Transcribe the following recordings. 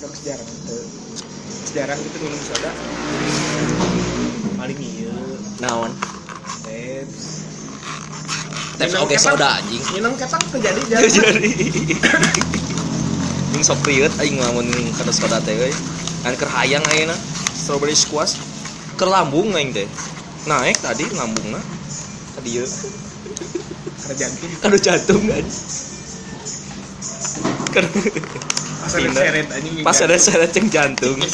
Dok sejarah gitu. Sejarah gitu minum soda. Paling iya. naon Teps. Teps Minum oke soda anjing Minum ketak terjadi jarang. jadi Ini sok priut aing lamun kada soda teh euy. Kan keur hayang ayeuna strawberry squash keur lambung aing teh. Naik tadi lambungna. Tadi ieu Karena jantung. kado jantung kan. Pas ada seret anjing. pas ada seret ceng jantung. Lah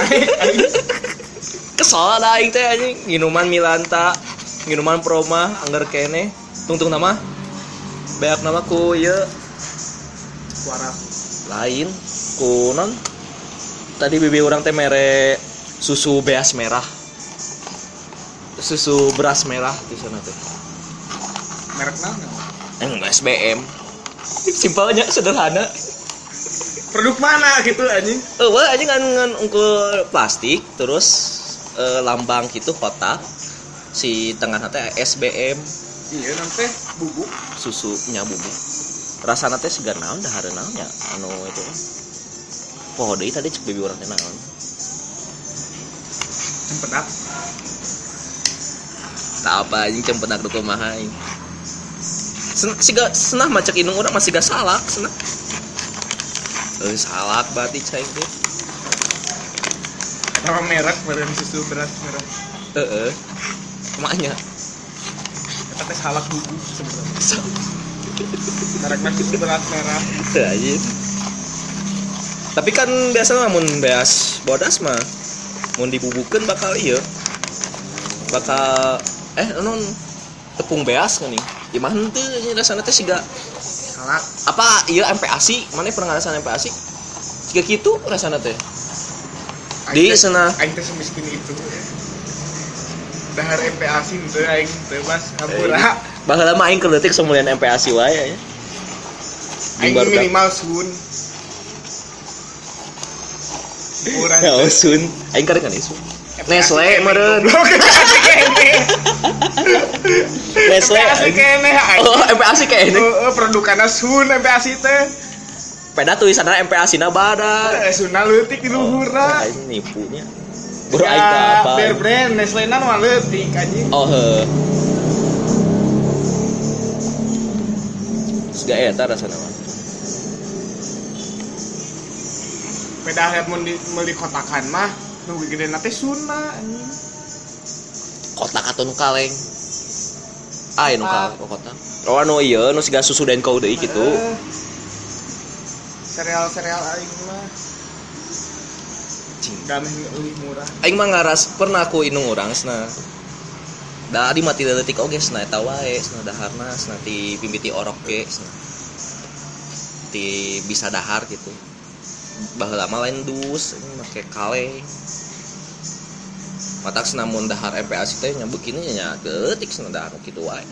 naik. anjing. Kesel ada aing teh anjing minuman Milanta, minuman Proma anggar kene. Tungtung nama Beak nama ku ieu Suara. lain ku non tadi bibi orang teh mere susu beas merah susu beras merah di sana teh Merek naon? enggak SBM simpelnya sederhana Produk mana gitu anjing? eh wah aja ngan ngan unggul plastik terus eh, lambang gitu kotak. Si tengah teh SBM Iya nanti bubuk. susunya bubuk. Rasana teh segar naon dah ada naonnya anu itu. Poho deui tadi cek bibi orang naon. Cempedak. tak apa anjing cempedak du kumaha aing Sen, siga senah macak inung urang masih gak salak senah eh salak berarti cai. Teh Nama merek badan susu beras merah. heeh. Emaknya. Kita tes halak bubuk sebenarnya. Mereknya susu beras merah. anjing tapi kan biasa lamun beas bodas mah. Mun dibubukeun bakal iya. Bakal eh non. Tepung beas kan nih gimana tuh ini rasanya teh siga Halak. apa iya MPASI mana pernah ngerasain MPASI jika gitu rasanya teh di sana Aing teh semiskin itu. Dahar MPASI itu aing teh mas hampura. bahwa lama aing keleutik semulian MPASI wae ya Aing minimal sun. Urang ya teh. sun aing kada kan isu Nestle kene. MPASI kene. Nestle MPASI kene aing. oh MPASI kayak ini Heeh, produkanna sun MPASI teh. peda tulisannya na bada Eh, Sunna leutik di luhurna. aing nipunya baru aing teh apa Bear brand Nestle na mah leutik anjing. oh he Gak eta rasanya mah Peda mun di kotakan mah nu gede teh sunna anjing. kotak atau nu kaleng ah nu kaleng oh, kotak oh anu iya nu siga susu dan kau deui gitu. Eh, Sereal-sereal aing mah. Cing. dameh leuwih murah. aing mah ngaras pernah aku inung urang sana da di mati detik oge sana eta wae sana daharna sana ti pimbiti orok ge sana ti bisa dahar gitu baheula mah lain dus ini make kaleng matak sana mun dahar MPASI teh nya begini nya detik sana dahar nu kitu wae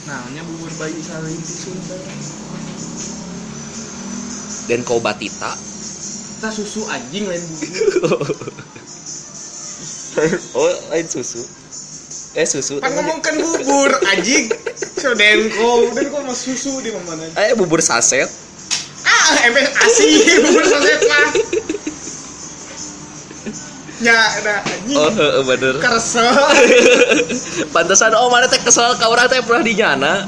Nah, nya bubur bayi saling Sunda. dan kau batita Kita susu anjing lain bubur. oh lain susu eh susu Pan ngomongkan bubur anjing. So denko, denko mah susu di mana? eh bubur saset emang asih bubur saset mah. Ya, anjing. oh heeh bener Kersel. Pantesan oh mana teh kesel ka urang teh pernah dinyana.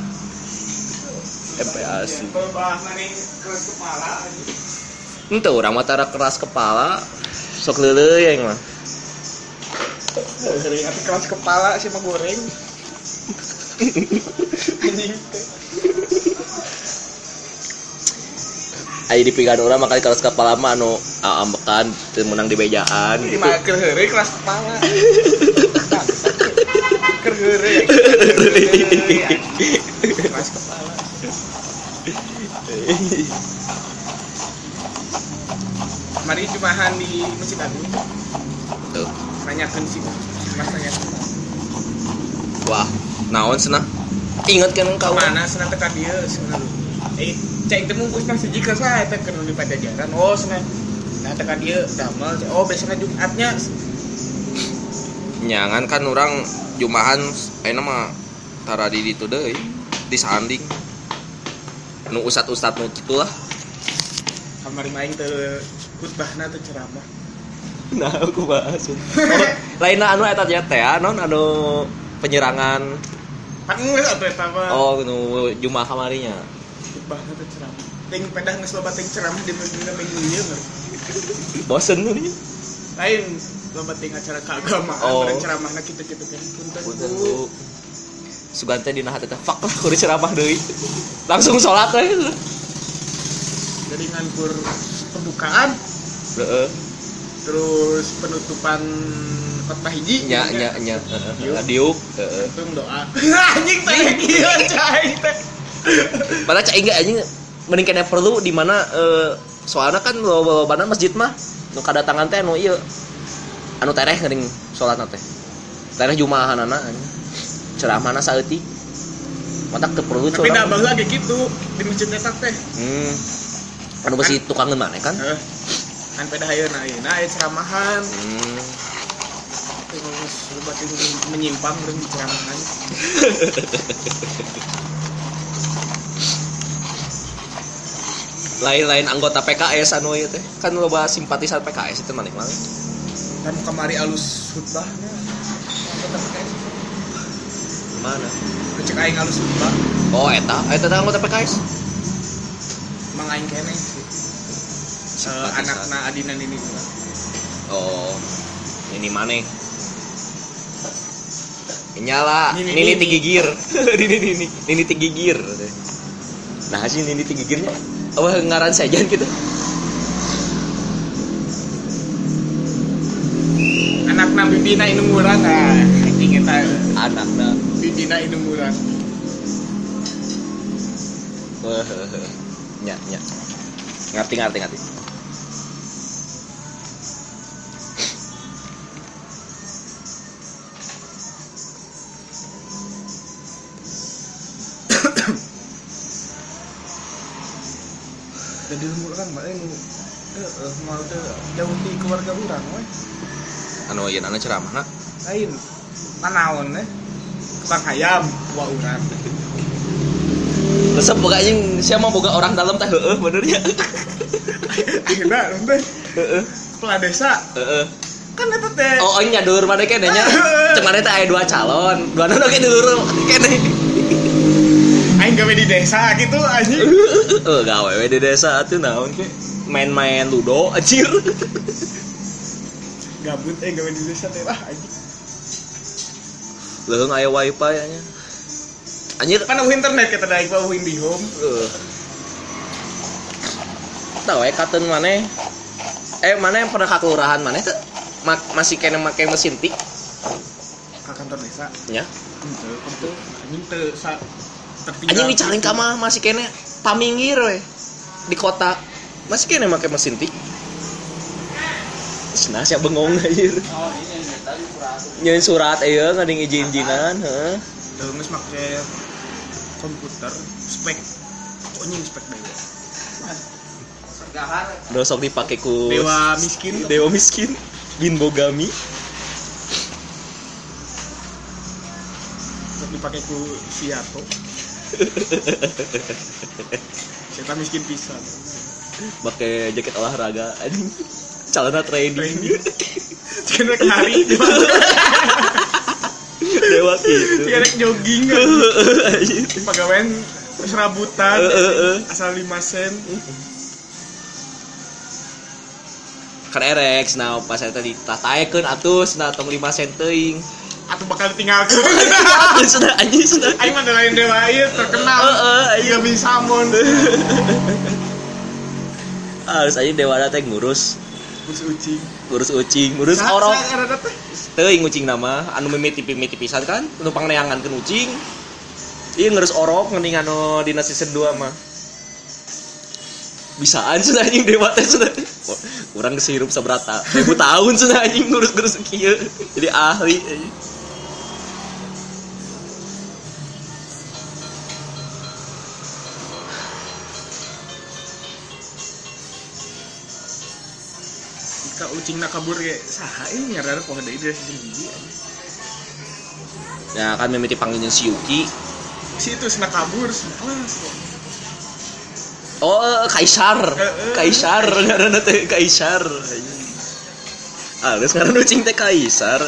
MPASI. Bahas nani keras kepala anjing. Urang mah tara keras kepala. Sok leuleuy aing mah. Dari hati keras kepala sih mah goreng. Anjing. Teh. Aya dipigan urang makali keras kepala mah anu ambekan menang di bejaan gitu. mah keur heureuy keras kepala. Keur heureuy. Keras kepala. Mari jumahan di Masjid Agung. Tuh. Nanyakeun sih. Mas nanyakeun. Wah, naon cenah? Ingat kan engkau Mana ka dieu sana lu. Eh, cek teh mungkus nang siji saha teh keur di Pajajaran. Oh, sana. Nah, teh ka dieu damel. Oh, biasanya Jumatnya. Nyangan kan orang jumahan ayeuna mah tara di ditu deui di sanding. Nu ustad-ustad nu kitu lah. Kamari main teu khutbahna teu ceramah. Nah aku bahas. Oh, lainnya anu eta teh non anu penyerangan. Kan eta mah? Oh nu jumaah kamarinya teu ceramah ting pedah geus loba ting ceramah di minggu ieu mah bosen nih lain loba ting acara keagamaan Oh. oh. ceramahna kitu-kitu kan punten Bu. bu Sugante dina hati teh fuck lah kudu ceramah deui. Langsung sholat we. jadi ngankur pembukaan Heeh. terus penutupan khotbah hiji Nya nya nya Diuk. Untung doa anjing teh kieu cai teh Padahal cai enggak anjing mending kena perlu di mana eh, soalnya kan lobana masjid mah nu kadatangan teh anu ieu anu tereh geuning salatna teh. Tereh jumaahanana anjing. Ceramahna saeutik. Mata teu perlu tapi curang. baheula ge kitu di masjid eta teh Hmm. Anu besi tukangeun mana kan? Heeh. kan pada hayeuna ayeuna aya ceramahan Hmm. terus menyimpang jeung di Lain-lain anggota PKS anu ieu teh. Kan loba simpatisan PKS itu maneh maneh. kan kamari alus khutbahnya Mana? cek aing alus khutbah Oh, eta, eta teh anggota PKS. mang aing Eh, Simpatisan. anakna adina ini Oh, ini mana? Nyala, Nini, nini nini. tigigir, nini nini, nini tigigir. Nah sih nini tigigirnya, apa ngaran saja gitu? anakna bibina inu murah nah anjing eta Anaknya, bibina inu murah wah, nya nya, ngerti ngerti ngerti. Jadi umur orang mah inu eh mau teh jauh di keluarga urang we Anu ieu anu ceramah nak. lain manaon eh tukang hayam wa urang Resep boga anjing siapa boga orang dalam teh heeh bener ya. akhirnya teh Heeh. kepala desa Heeh. kan eta teh Oh, nyadur mana kene nya. Cuman eta aya dua calon. Dua nu ge dulur kene. Aing gawe di desa gitu anjing Eh gawe we di desa atuh naon ke? Main-main ludo anjir. gabut eh gawe di desa teh ah anjing Leung aya wifi nya. Anjir, kan eueuh internet kata da aing mah eueuh IndiHome eh. Tahu ya katen maneh. Eh, mana yang pernah ka kelurahan maneh teh? Ma- masih kena make mesin tik ka kantor desa anjing teu sa tertinggal Anjing di Calengka mah masih kena paminggir we. Di kota. Masih kena make mesin tik. Nah, siapa bengong anjir. oh ini tadi surat. Surat ieu ngading izin-izinan, heeh. teu geus make komputer spek. Anjing spek dewa sergahan. Dosok dipake ku dewa miskin. Dewa miskin. Bin Bogami Terus dipakai ku Siato Saya miskin pisan pakai jaket olahraga anjing. Celana Training Cikan rek hari dewa gitu. Cikan rek jogging. Pagawean serabutan Eh, eh, eh. Asal 5 sen. Kan erex nah pas saya tadi tataekeun atus nah tong 5 sen teuing Atau bakal ditinggalkan. Atus sudah anjing sudah. Aing mah lain dewa ieu terkenal. Heeh, aing. Iya. Bisa samon harus aja dewa teh ngurus. Terus ucing. Ngurus ucing ngurus orok teh teuing ucing nama. Anu mimiti mimiti pisan kan? Numpang neangankeun ucing iya ngurus orok ngening anu dina season 2 mah. Bisaan sudah anjing dewa teh sudah. Kurang kesirup seberata ribu tahun sudah anjing ngurus-ngurus. Kieu jadi ahli anjing. Jika ucing nak kabur kayak saha ini nyadar pohon dari dari sisi gigi ya kan mimiti panggilnya si Yuki si itu sena kabur sena alas Oh, Kaisar. Kaisar ngaranna teh Kaisar. Ah, geus ngaranna nucing teh Kaisar.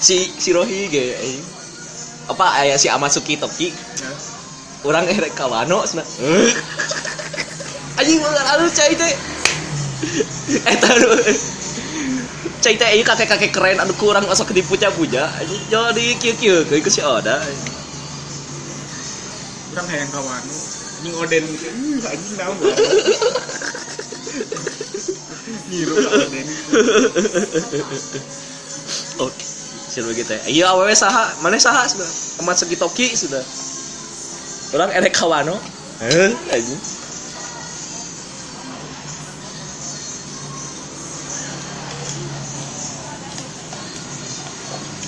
Si si Rohi ge anjing. Apa aya si Amasuki Toki Ya. orang erek kawano cenah. Anjing beungar alus cai teh. Eta nu Cai teh ieu kakek-kakek keren anu kurang asa dipuja-puja. Anjing jadi kieu-kieu ke si Oda. Orang hayang kawanu. Anjing Oden anjing naon. Ngiru ka Oden. Oh, sih begitu ya. Iya awewe saha, mana saha sudah. Amat segi toki sudah. Orang erek kawano. Eh, anjing.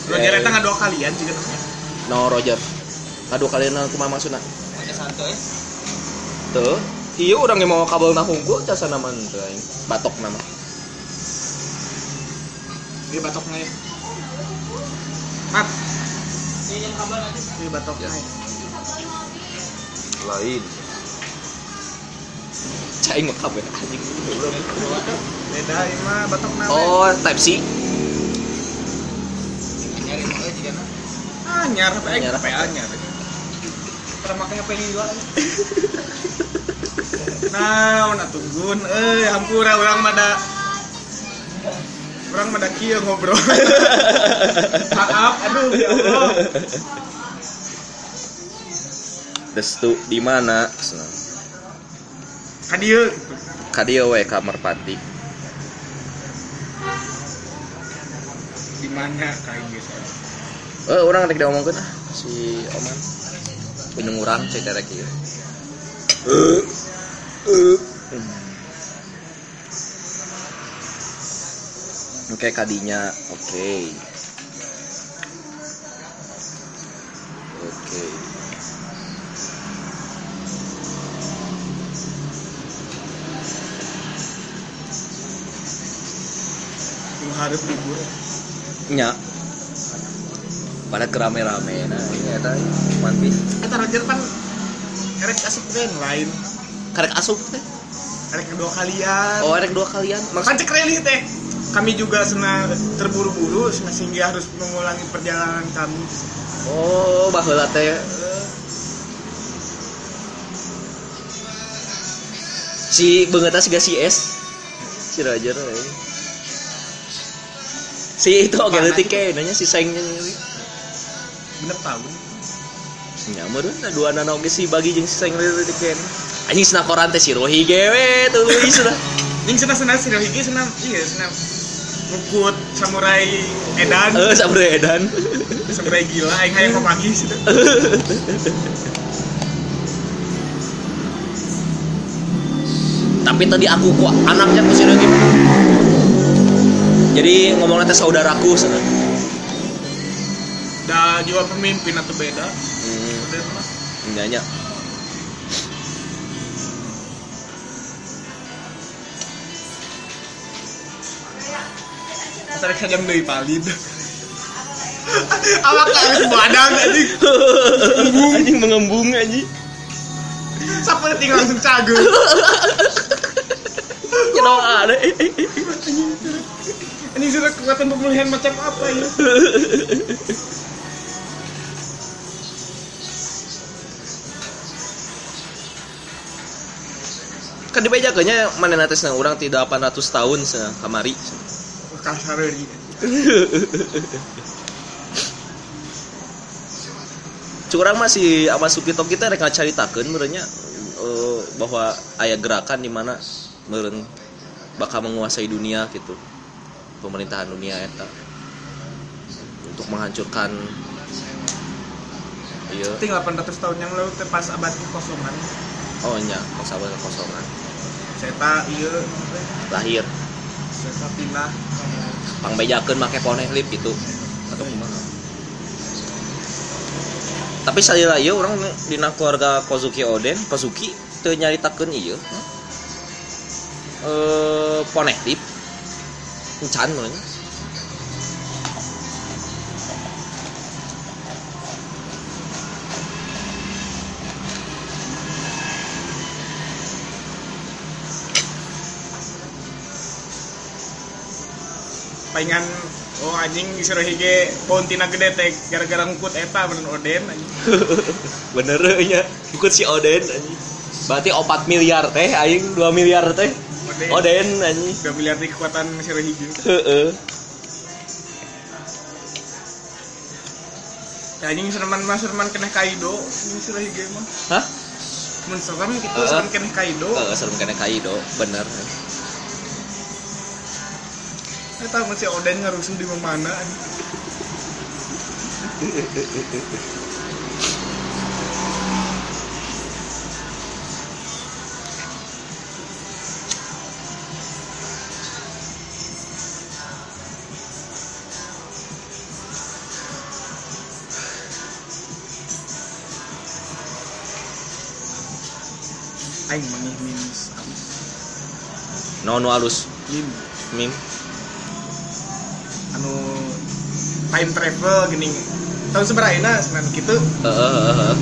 Roger eta ngadua kalian juga namanya. No Roger. Aduh kalian aku mama maksudna. Pakai santuy. Tuh. Iya orang yang mau kabel nah hungkul jasa nama aing. Batok nama. Dia batoknya ya. Mat. Ini yang kabel nanti. Dia batoknya. Ya. Lain. Cai mah kabel anjing. Beda ini mah batok nama. Oh, type C. Ah, nyar apa ya? Nyar. PA nyar. Pernah makan apa ini juga? Nah, mana tungguin, eh, hampura orang mada orang mada kieu ngobrol. Maaf, aduh ya Allah. Destu di mana? Kadieu Kadia we kamar pati. di mana kayak gitu. Eh, orang rek diomongkeun ah si Oman. Bingung urang cek. Eh. Eh. Oke, kadinya. Oke. Oke. Lu harus libur. Nya. Pada kerame-rame nah ini eta One Piece. Eta Roger kan erek asup brand lain. Karek asup teh. Erek kedua kalian. Oh, erek dua kalian. Maksud kan cek relih teh kami juga senang terburu-buru sehingga harus mengulangi perjalanan kami Oh, baheula teh si beungeutna siga si S. Si Roger eh. Si itu oke leutik ke nanya si saingnya bener tahun nya meureun da dua nana oge si bagi jeung si saing leutik ke anjing sinakoran teh si Rohi gewe tuluy sudah yang senang. Senang si Rohigi senang. Iya senang. Ngukut samurai edan. Eh sabre edan. Samurai gila yang hayang pemagi sih tapi tadi aku ku anaknya ku si Rohi jadi ngomongnya teh saudaraku dah jiwa pemimpin atau beda. Hmm, Masa rek sajam deui palid awak harus badan anjing anjing mengembung anjing tinggal langsung cagu Kenapa ada? ini sudah kekuatan pemulihan macam apa ya Kan dibejakannya mana nates na orang tidak 800 tahun sa kamari. kasar Curang masih sama Sukito kita rek ngacaritakeun merenya eh, bahwa aya gerakan di mana meureun bakal menguasai dunia gitu. Pemerintahan dunia eta untuk menghancurkan iya Ting 800 tahun yang lalu pas abad kekosongan oh nya kosabah kosongan Seta iya. Lahir. Seta pindah. Pangbejakeun make poneh lip itu atau kumaha tapi salila ieu orang dina keluarga Kozuki Oden Kozuki teu nyaritakeun ieu eh poneh lip. Encan mulanya palingan oh anjing disuruh hige pontina gede teh gara-gara ngukut eta bener oden anjing. Bener nya ikut si Oden anjing. Berarti 4 miliar teh aing 2 miliar teh. Oden. Oden anjing. Udah miliar di kekuatan suruh hige. Heeh. Ya, anjing sereman mas sereman kena kaido anjing suruh hige mah. Hah? Mun serem gitu Heeh. serem kena kaido. Heeh serem kena kaido bener eta masih oden ngarusuh di mana? Aing mengih minus no no alus. Lim mim time travel gini. Tahun seberapa sebenarnya gitu. Heeh heeh heeh.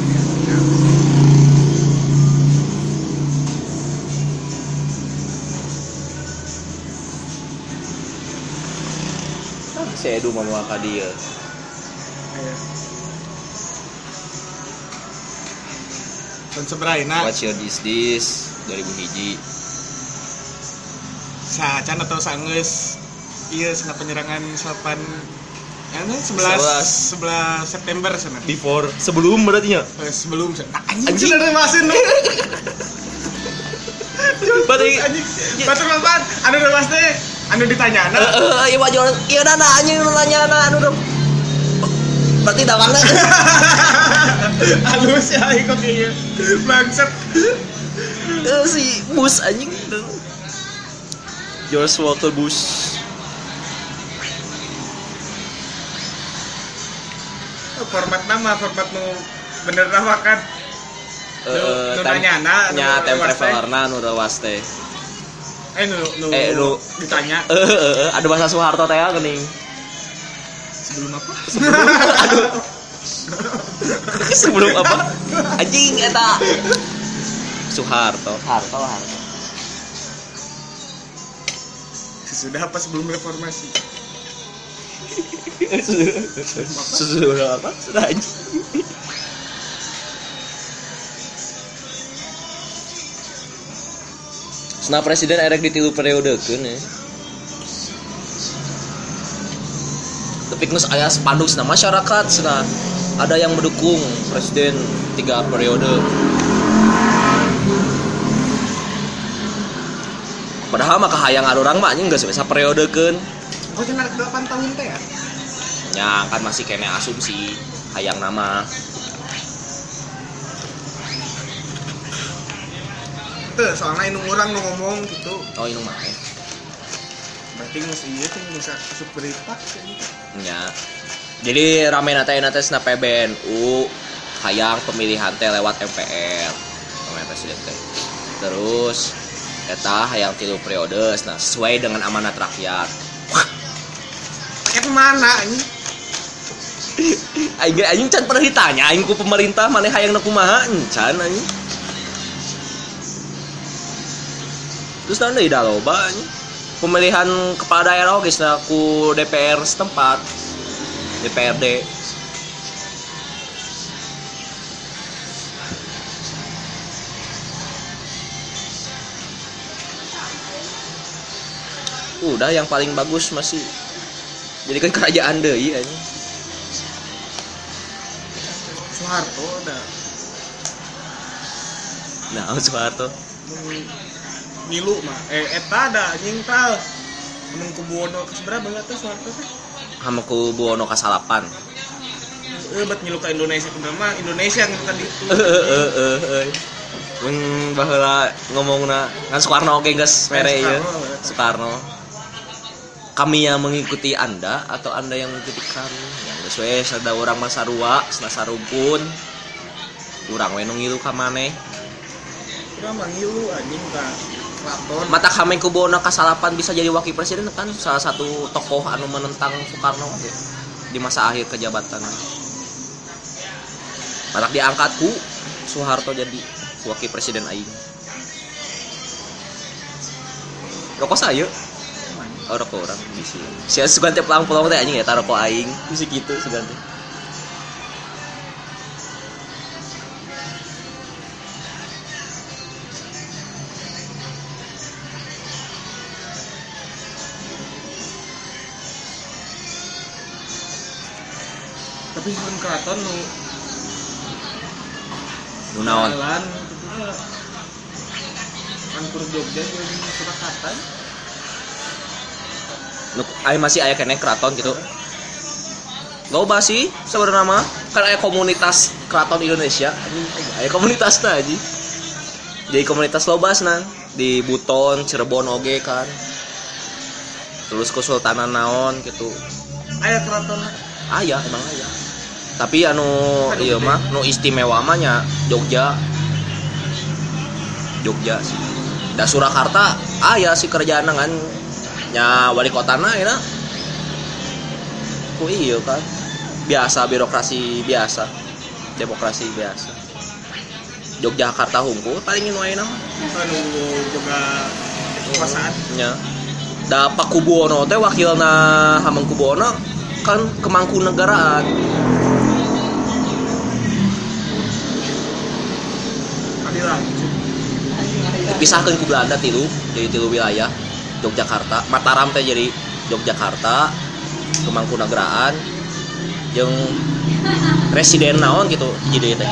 si Edu mau ka dia Iya. tahun seberapa What's your this this? 2000 hiji. Sacan atau sanges iya sana penyerangan sapan ya ini 11 11 September sana before. Sebelum berarti nya Eh, sebelum nah, anjing Anjing. dari masin lu berarti anjing. batur bapak anu udah mas teh. Anu ditanya nah eh iya maju iya udah nanya nanya anu dong. Berarti damangna halus ya kok kayaknya bangsat. Eh, si bus anjing. George Walker Bush format nama format nu bener nama kan? Eh Nu- nanyana, nu nya tem lewas teh. travelerna nu lewas teh eh nu nu Eh, nu- ditanya. Eh eh, eh, ada bahasa Soeharto teh geuning. Sebelum apa? Sebelum apa? Anjing eta. Soeharto. Harto Harto. Sesudah apa sebelum reformasi sudah apa sudah presiden erek di tilu periode kan ya. Tapi nges aya spanduk nah masyarakat sana ada yang mendukung presiden tiga periode. Padahal mah kahayang orang mah anjing geus bisa periode kan. Oh cina 8 tahun teh ya Ya kan masih kene asumsi hayang nama. tuh soalnya ini orang nu ngomong gitu Oh ini mah. eh. berarti mesti iya tuh bisa masuk berita gitu Ya. Jadi rame nate nate na PBNU hayang pemilihan teh lewat MPR presiden teh. Terus eta hayang tilu periode nah sesuai dengan amanat rakyat. Pakai mana ini Aing aing can pernah ditanya aing ku pemerintah mana hayang kumaha encan aing. Terus nanti dah loba anjing. Pemilihan kepala daerah oge na ku DPR setempat. DPRD. Udah yang paling bagus masih jadi kan kerajaan deh iya Soeharto ada Nah, Soeharto. milu mah eh eta ada anjing tal Emang kubuono ke seberapa nggak tuh Soeharto teh Sama ku Buwono kasalapan. eh buat ngilu ke Indonesia mah Indonesia ngilu kan itu Eh eh eh eh. Mun baheula ngomongna kan Soekarno oge geus mere ieu. Soekarno. Kami yang mengikuti Anda atau Anda yang mengikuti kami? Yang geus we sada urang mah sarua, sana sarumpun. Urang we nu ngilu ka maneh. Udah mah ngilu anjing ka keraton Mata kami ku Buwono kasalapan bisa jadi wakil presiden kan salah satu tokoh anu menentang Soekarno oge di masa akhir kejabatan. Matak diangkat ku Soeharto jadi wakil presiden aing. Rokok saya. Oh rokok orang bisi sia sugan teh pulang pulang teh anjing ya taruh ko aing. Bisi gitu sugan teh tapi sebelum keraton nu nu naon kan kur Jogja di Surakarta aing masih aya keneh keraton gitu. Loba sih sebenarnya mah kan aya komunitas keraton Indonesia. Anjing aya komunitasna aja jadi komunitas lobasna di Buton Cirebon oge kan. Terus kesultanan naon gitu. Aya keraton. Ayah emang ayah tapi anu iya mah nu istimewa mah nya Jogja. Jogja sih. Da Surakarta ayah si kerjaan kan nya wali kota na ya. Ku iya kan biasa birokrasi biasa. Demokrasi biasa. Yogyakarta hungkul paling nu ayeuna mah anu boga kekuasaan. Nya da Pak Kubuwono teh wakilna Hamengkubuwono kan kemangkunegaraan. Adilah dipisahkan ku Belanda tilu jadi tilu wilayah Yogyakarta. Mataram teh jadi Yogyakarta Kemangkunegaraan yang residen naon gitu jadi teh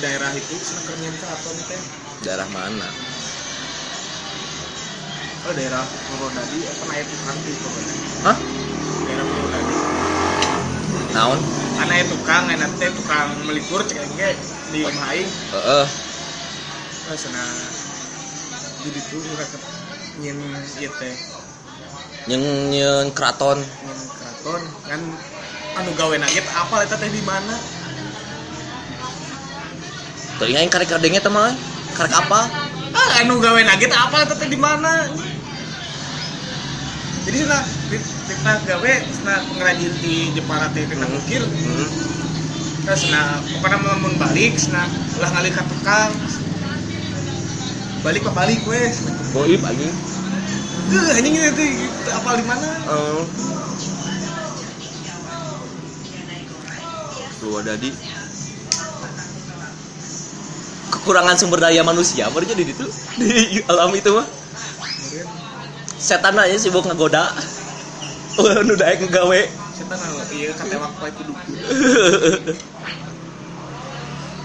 daerah itu senang kerjaan keraton teh? Daerah mana? Oh daerah Purwodadi apa naik tukang di Purwodadi hah? Daerah Purwodadi. Naon? Karena ya tukang enak teh tukang melipur cek di rumah aing. Heeh. Oh, sana. Jadi tuh mereka nyen ieu teh. Yang yang keraton. Nyen keraton kan anu gawe nugget apa eta teh di mana tadi yang karek kadengnya teh mah karek apa? Ah anu gawe nugget apa eta teh di mana? Jadi sana kita gawe sana pengrajin di Jepara teh kita Hmm. ukir hmm. terus nah pokoknya mau balik nah ulah ngalih ka tukang balik pa balik wes goib anjing. Eh anjing ini tuh apa di mana? Eh. Purwodadi kekurangan sumber daya manusia. Baru jadi itu di alam itu mah. Setan aja sibuk ngegoda. Oh nu daek ngegawe. Setan anu iya katewak pa itu dukun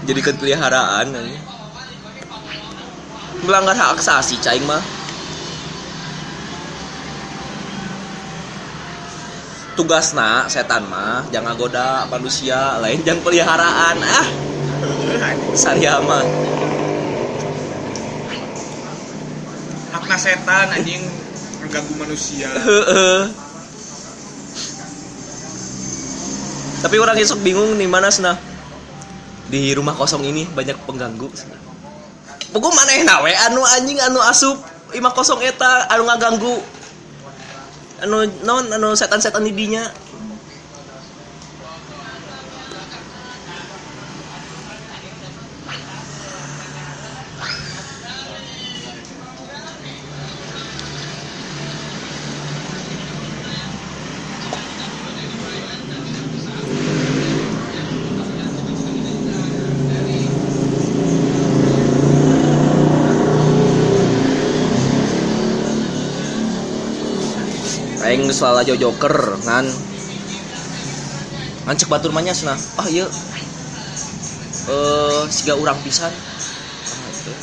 jadikan peliharaan anjing. melanggar hak asasi caing mah. Tugasna setan mah jangan goda manusia. Lain jangan peliharaan ah saya mah hakna setan anjing. Mengganggu manusia. Heeh. tapi orang esok bingung nih mana sana di rumah kosong ini banyak pengganggu pokok mana yang nawe? Anu anjing anu asup. Imah kosong eta anu ngaganggu. Anu non anu setan-setan di dinya Geus lalajo joker ngan ngan cek batur mah nya cenah. Ah ieu eh siga urang pisan. Ah.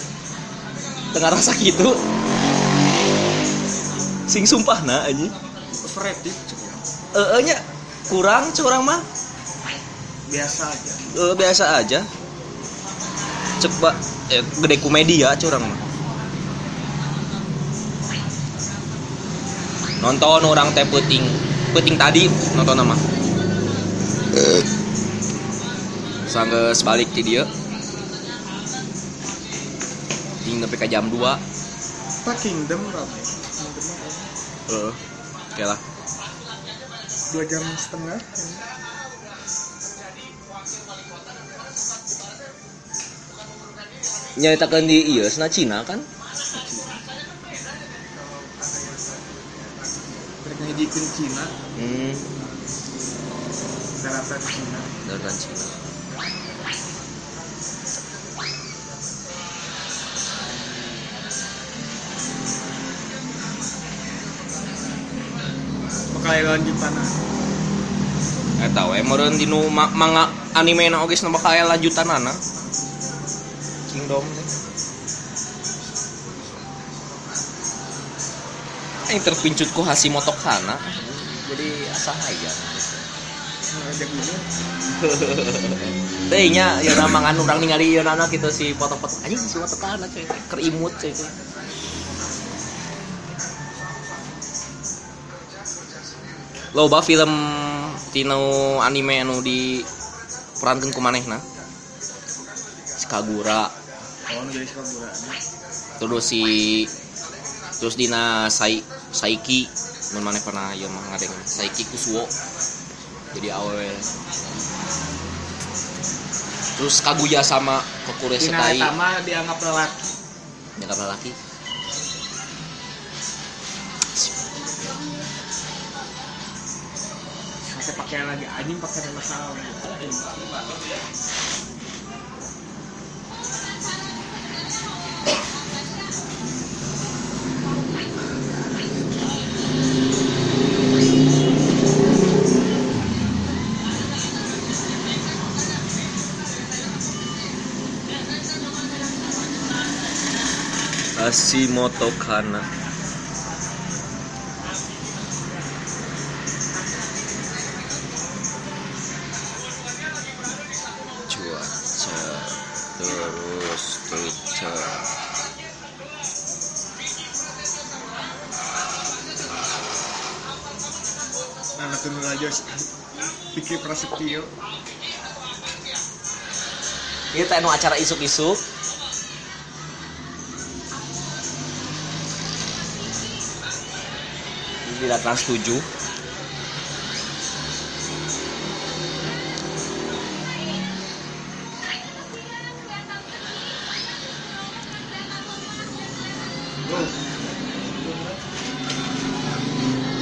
Tengah rasa gitu. Sing sumpahna anjing. overrated cukup Eh nya kurang curang mah biasa aja Eh, biasa aja. Cek ba eh, gede komedi ya curang mah. Nonton orang teh puting puting tadi nonton nama. sanggeus balik ti dieu ting nepi ka jam 2 Pak Kingdom heeh oke lah. Dua jam setengah. nyaritakeun di ieu sana Cina kan Ngejikeun Cina, hmm. Daratan Cina. daratan Cina. Bakal lanjutan eta we meureun dinu ma- manga anime na oge bakal aya lanjutanana. Kingdom. teh Aing terpincut ku Hashimoto Kana jadi asa hayang ngajak dulu. Teh nya ya nama ngan urang ningali ieu nana kitu si foto-foto anjing si foto kana cuy kerimut cuy. Loba film tino anime anu di perankeun ku manehna. Si Kagura, Oh, nu jadi sekabura. terus si terus dina Sai Saiki mun maneh pernah ieu mah ngadeng Saiki Kusuo. Jadi awewe. Terus Kaguya sama Kokure Setai. eta mah dianggap lelaki. Nyakap lelaki. Pakai pakaian lagi anjing pakai masalah. Hashimoto Kana. Cuaca terus Twitter. Anak tunu aja pikir prasetyo. Ini teh anu acara isuk-isuk. Di Trans 7.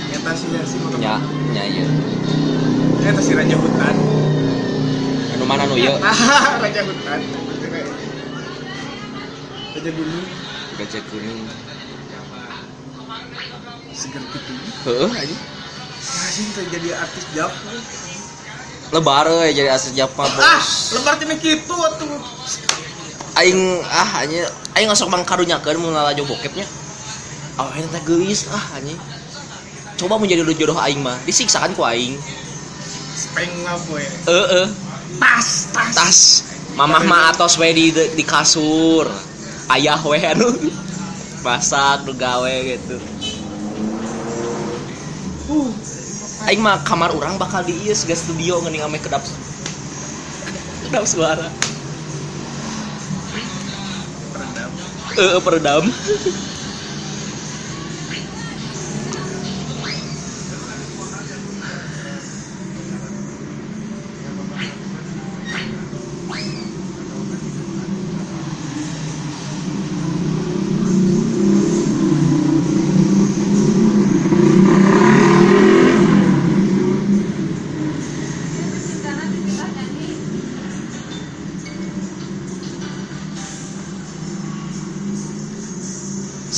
Eta sih si motor. Nya, nya ieu. Eta si raja hutan. Anu mana nu ieu? Raja hutan. Raja gunung. Seger gitu. Heeh aja. Masih terjadi artis jap. Lebar we jadi asli Japa Ah, bos. lebar tina kitu atuh. aing ah anjing aing ngasok mang karunyakeun mun ngalajo bokepnya ah ini teh geulis ah anjing coba menjadi jodoh aing mah disiksa kan ku aing Speng lah boy. heeh Tas, tas. tas mamah mah atos we di di kasur ayah we anu masak nu gawe gitu aing mah kamar orang bakal di ieu studio ngeuning ame kedap kedap suara peredam. eh peredam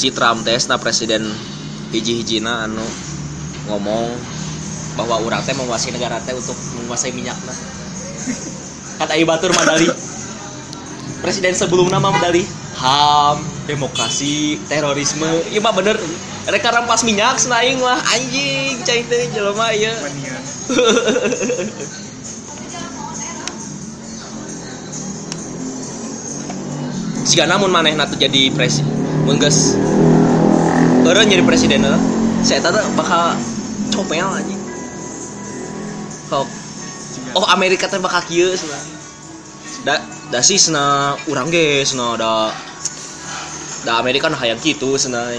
si Trump tes na presiden hiji-hijina anu ngomong bahwa urang teh menguasai negara teh untuk menguasai minyak nah kan ayo batur madali presiden sebelumnya mah madali ham demokrasi terorisme. Iya mah bener mereka rampas minyak senaing mah. Anjing cai teh jelema Manian. Jika namun maneh nanti jadi presiden mengges orang jadi presiden eh, saya tahu bakal comel aja kok oh Amerika teh bakal kieu cenah da da sih sena urang ge sena da da Amerika nah hayang kitu sena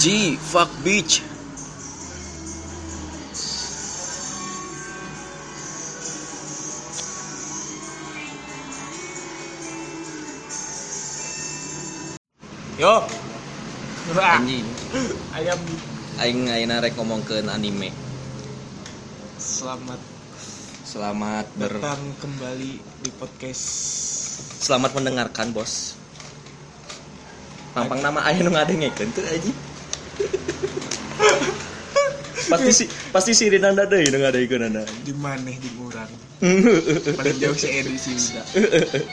OMG fuck bitch. Yo. Wah, anjing. Ayam. Aing ayeuna rek ngomongkeun anime. Selamat selamat ber datang kembali di podcast. Selamat mendengarkan bos. Pampang nama ayah nu ngadengekeun tuh aja pasti si pasti si Rinanda deui nu ngadengekeun anda di mana di urang. Paling jauh si Edu sih udah.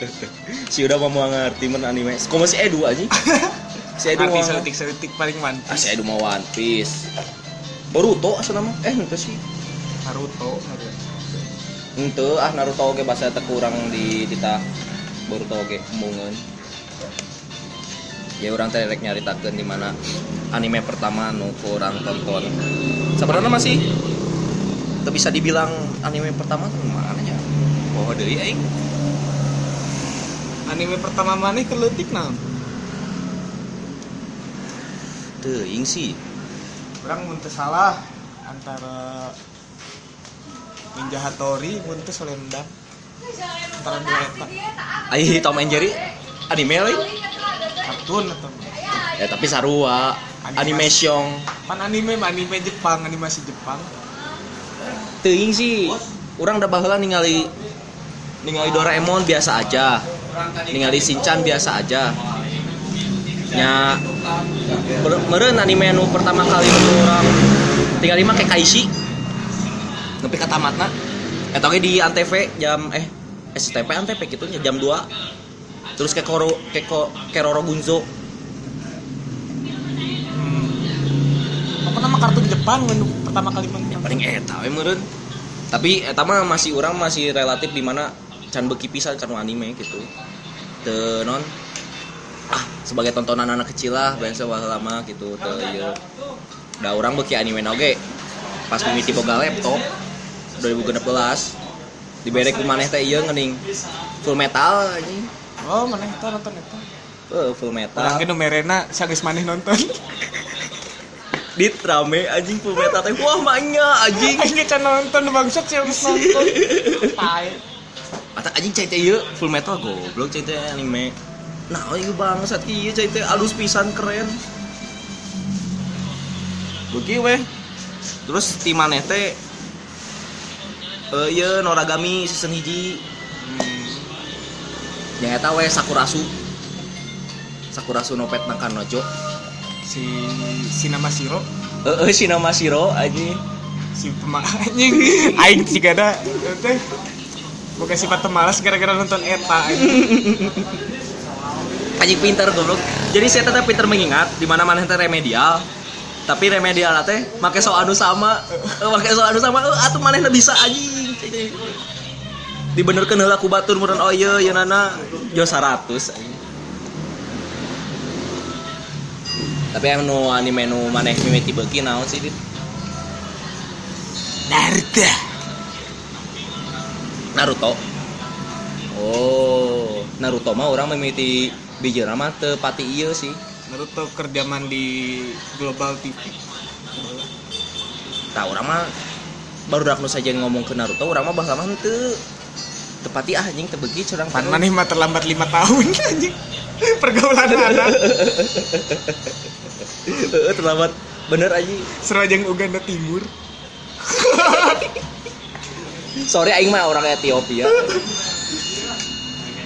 si udah mau ngerti men anime kok masih Edu aja si Edu mau selitik selitik paling ah mantis. si Edu mau One Piece Boruto asal nama eh itu sih Naruto. ada. ente ah Naruto oge bahasa teu kurang di dita Boruto oge emungeun ya orang teh rek nyaritakeun di mana anime pertama nu kurang tonton sebenarnya masih teu bisa dibilang anime pertama tuh mana ya oh deui aing Anime pertama mana keletik naon? teuing sih Orang mun teu salah antara Ninja Hattori mun teu Selendang. Antara dua eta. ai Tom and Jerry anime lain Kartun atau ya tapi sarua animation. Pan anime anime Jepang, animasi Jepang. teuing sih orang udah baheula ningali ningali Doraemon biasa aja. Ningali Shinchan biasa aja. Nya mere- meureun anime nu pertama kali orang. Tinggal lima kayak Kaishi. Nepi ka tamatna eta ge di Antv jam eh STP Antv gitu jam 2 terus kayak Koro kayak Ko- Keroro Gunzo. Hmm. Apa nama kartun Jepang menu pertama kali main? yang paling eta we meureun tapi eta mah masih orang masih relatif di mana can beuki pisan can anime gitu. Teu non? Ah sebagai tontonan anak kecil lah biasa lama gitu teu ieu da orang beuki anime oge pas mimiti boga laptop 2016 dibere ku maneh teh ieu ngeuning full metal anjing Oh, mana eta nonton eta? Eh, full metal Orang ge merena sagis maneh nonton. dit rame anjing full metal teh wah maknya anjing ge can nonton bangsat sih geus nonton. Tai. Mata anjing cai teh ieu full metal goblok cai teh anime. Nah, ieu bangsat ieu cai teh alus pisan keren. Beuki weh. Terus ti maneh teh eh ieu Noragami season hiji. Yang eta we Sakurasu. Sakurasu no pet nang Kanojo. Si Sinama Shiro Heeh, si nama Shiro anjing. si pema anjing aing juga ada teh bukan sifat pemalas gara-gara nonton eta anjing. anjing pinter goblok jadi saya tetap pinter mengingat di mana mana teh remedial tapi remedial teh make so anu sama make so anu sama eh, atuh manehna bisa anjing dibenerkeun heula ku batur meureun oh ieu yeuna nana jo 100 anjing. Tapi anu anime nu maneh mimiti naon sih dit? Naruto. Naruto. Oh Naruto mah orang mimiti bijeuna mah teu pati ieu sih. Naruto kerjaman di Global TV Tah orang mah baru dak nu saja ngomong ke Naruto orang mah bahasa mah tepati ah anjing teu beuki curang pan maneh mah terlambat lima tahun anjing. Pergaulan anak. Heeh, terlambat. Bener anjing serajang Uganda Timur. Sorry aing mah orang Ethiopia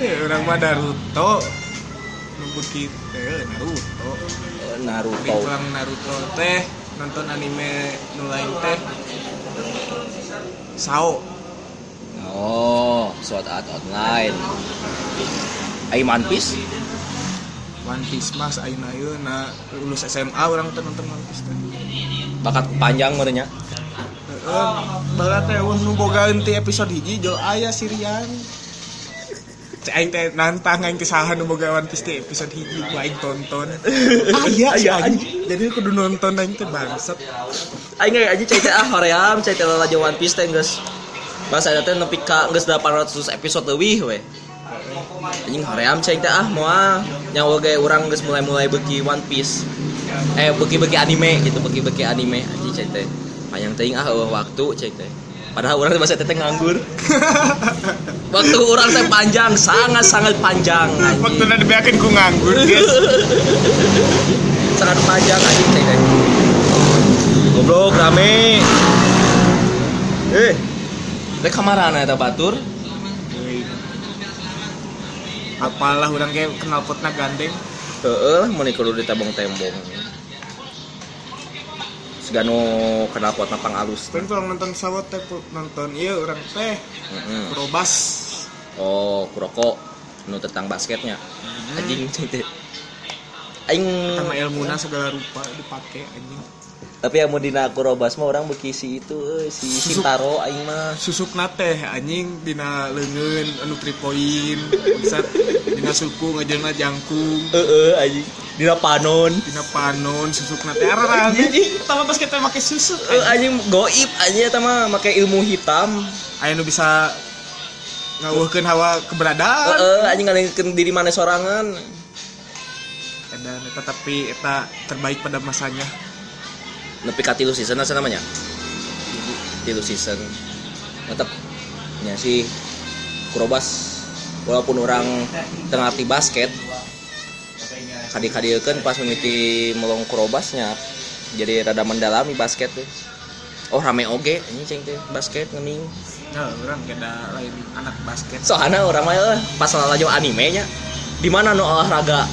eh, orang mah Naruto. Nu begitu eh, Naruto. Eh, Naruto. Pulang Naruto teh. Nonton anime nu lain teh. Sao oh Sword Art Online. Aing One Piece One Piece mas. Ayeuna ieu na lulus SMA orang nonton One Piece teh bakat panjang merenya Heeh, baheula teh wah nu boga henti episode hiji jol aya sirian Cek aing teh nantang aing saha nu boga One Piece teh episode hiji ku aing tonton. Aya Aya, aya Jadi kudu nonton aing teh bangsat. Aing aja cai teh ah hoream cai teh lalajo One Piece teh geus Masa ada teh nepi ka geus 800 episode leuwih we. Anjing hoream cai teh ah moal nyawa ge urang geus mulai-mulai beuki One Piece. Eh beuki-beuki anime gitu, beuki-beuki anime anjing cai teh. Panjang teuing ah eueuh waktu cai teh. Padahal urang teh masa teh teh nganggur. Waktu urang teh panjang, sangat-sangat panjang Waktu anjing. na dibeakeun ku nganggur, guys. Sangat panjang anjing cai teh. Goblok rame. Eh. Rek kamarana eta batur? Apalah urang ge kenal potna gandeng. Heeh, mun kudu ditembong-tembong. Segano kenal potna pangalus. Kan kalau nonton sawat teh nonton ieu urang teh Heeh. Probas. Oh, kuroko nu tentang basketnya. Anjing teh. Aing Sama ilmuna segala rupa dipake anjing. Tapi yang mau dina kurobas mah orang beki si itu euy, si Susuk. Sintaro aing mah. susukna teh anjing dina leungeun anu 3 poin dina suku ngajelna jangkung Heeh, anjing. Dina panon. dina panon susukna teh arah anjing pertama pas kita make susuk Eh, anjing goib anjing eta mah make ilmu hitam. aya nu bisa ngaweuhkeun hawa keberadaan Heeh, anjing ngalengkeun diri mana sorangan. dan eta tapi eta terbaik pada masanya Nepi ka tilu season asa namanya? Tilu season. Tetep nya sih Kurobas walaupun orang tengah arti basket kadi-kadiekeun pas mimiti melong Kurobasnya jadi rada mendalami basket tuh. Oh rame oge ini ceng teh basket ngening. nah orang keda lain anak basket Soalnya orang mah eh, pas lalajo animenya di mana nu olahraga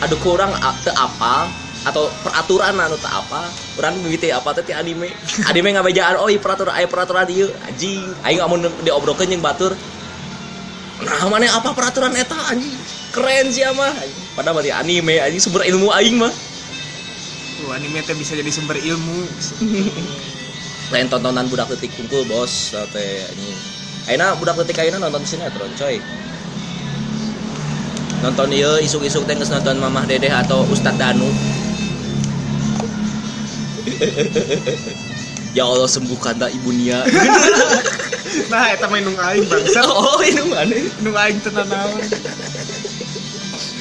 aduh kurang a- teu apal atau peraturan anu teu apa? Orang mimiti apa ti anime? Anime ngabejaan oh ieu peraturan aya peraturan ieu. Anjing aing amun diobrolkeun jeung batur. Nah mana apa peraturan eta anjing? Keren sih mah anjing. padahal mah ti anime anjing sumber ilmu aing mah. Tuh, anime teh bisa jadi sumber ilmu. Lain tontonan budak detik kumpul bos teh anjing. Ayeuna budak detik ayeuna nonton sinetron coy. Nonton ieu isuk-isuk teh geus nonton Mamah Dedeh atau Ustadz Danu Ya Allah sembuhkanlah ibu Nia. Nah eta mah nu aing bangsat Oh ini mana? Nu aing teu nanaon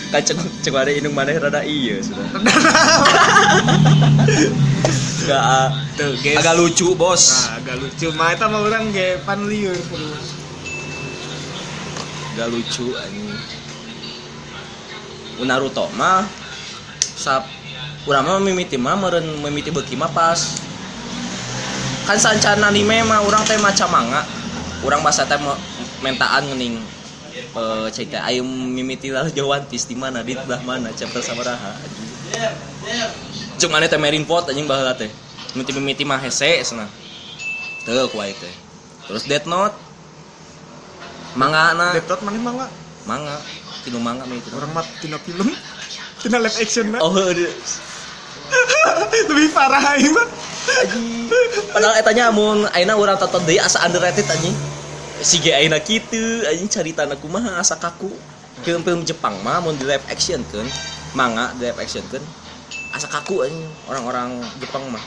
Kan cek cek mana inung mana rada iya sudah. Gak tuh guys agak lucu bos. Nah, agak lucu. Mah eta mah urang ge pan lieur kudu. Gak lucu anjing. Naruto mah sap urang mah mimiti mah meureun mimiti beuki mah pas. Kan sancan anime mah urang teh maca manga. Urang basa teh me- mentaan ngeuning eh cek teh aya mimiti lah One Piece di mana di belah mana chapter sabaraha anjing cuma teh Marineford anjing baheula teh. Mimiti mimiti mah hese cenah teu ku aing teh. Terus Death Note. Manga na. Death Note mana manga? manga. Tinu manga mimiti Orang mah tina film. Tina live action na. oh Lebih parah aing mah. Aji. Padahal etanya mun aina urang tonton deui asa underrated anjing. Sige aina kitu anjing caritana kumaha asa kaku. Film-film Jepang mah mun di live action kan, manga di live action kan asa kaku anjing orang-orang Jepang mah.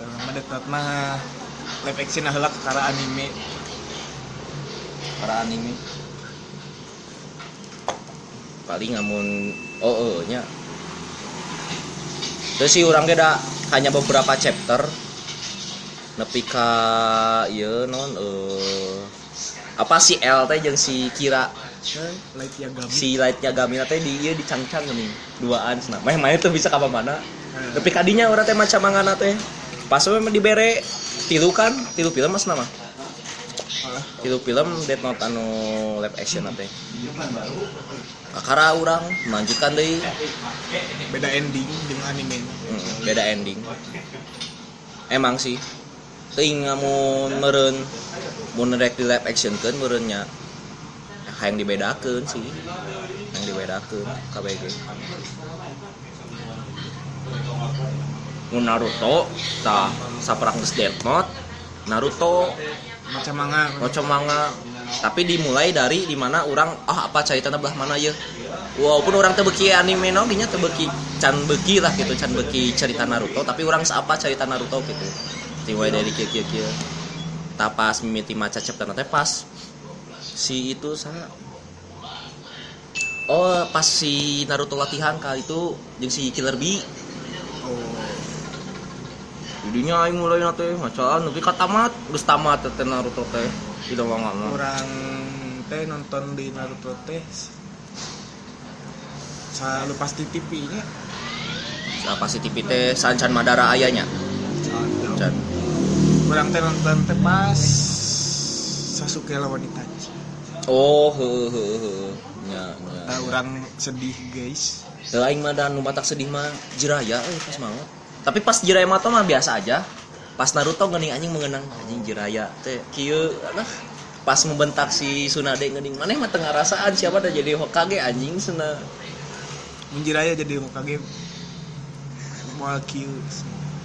Orang mah Death Note mah live action heula karena anime. Para anime. Paling amun oh oh nya. Terus sih urang ge da hanya beberapa chapter. Nepi ka ieu non eh apa si L teh jeung si Kira? Light Yagami. si Light Yagami teh di ieu dicangcang nih duaan cenah meh mah itu bisa ka mana? Tapi kadinya urang teh maca mangana teh. Pas we dibere tilu kan? Tilu film mas nama tilu film Death Note anu live action teh akara urang melanjutkan deui. Beda ending dengan anime. Hmm, beda ending. Emang sih. Teuing ngamun meureun mun rek di live action kan meureunnya hayang dibedakeun sih. Yang dibedakeun KBG mun Naruto tah saperang geus Death Note. Naruto. Macam manga. Moco manga tapi dimulai dari di mana orang ah apa ceritanya belah mana ya? Walaupun orang tebeki anime no dinya tebeki can beki lah gitu can beki cerita Naruto tapi orang seapa cerita Naruto gitu. Dimulai dari kia kia kia. Tapas mimiti maca cepet teh pas si itu sana oh pas si Naruto latihan kali itu jeung si Killer Bee. Oh. Jadinya aing mulai nate macaan tapi katamat geus tamat teh Naruto teh tidak mah. orang teh nonton di Naruto teh selalu pasti TV nya Nah, pasti TV teh sancan Madara ayahnya. Can. orang teh nonton teh pas Sasuke lawan Itachi Oh, heuh heuh. Nya, nya. Nah, orang sedih guys aing mah dan nu sedih mah Jiraya euy pas banget. Tapi pas Jiraya mah mah biasa aja. Pas Naruto geuning anjing mengenang anjing Jiraya teh kieu aduh pas membentak si Tsunade geuning maneh mah tengah rasaan siapa dah jadi Hokage anjing Suna Menjiraya jadi Hokage. Moal kieu.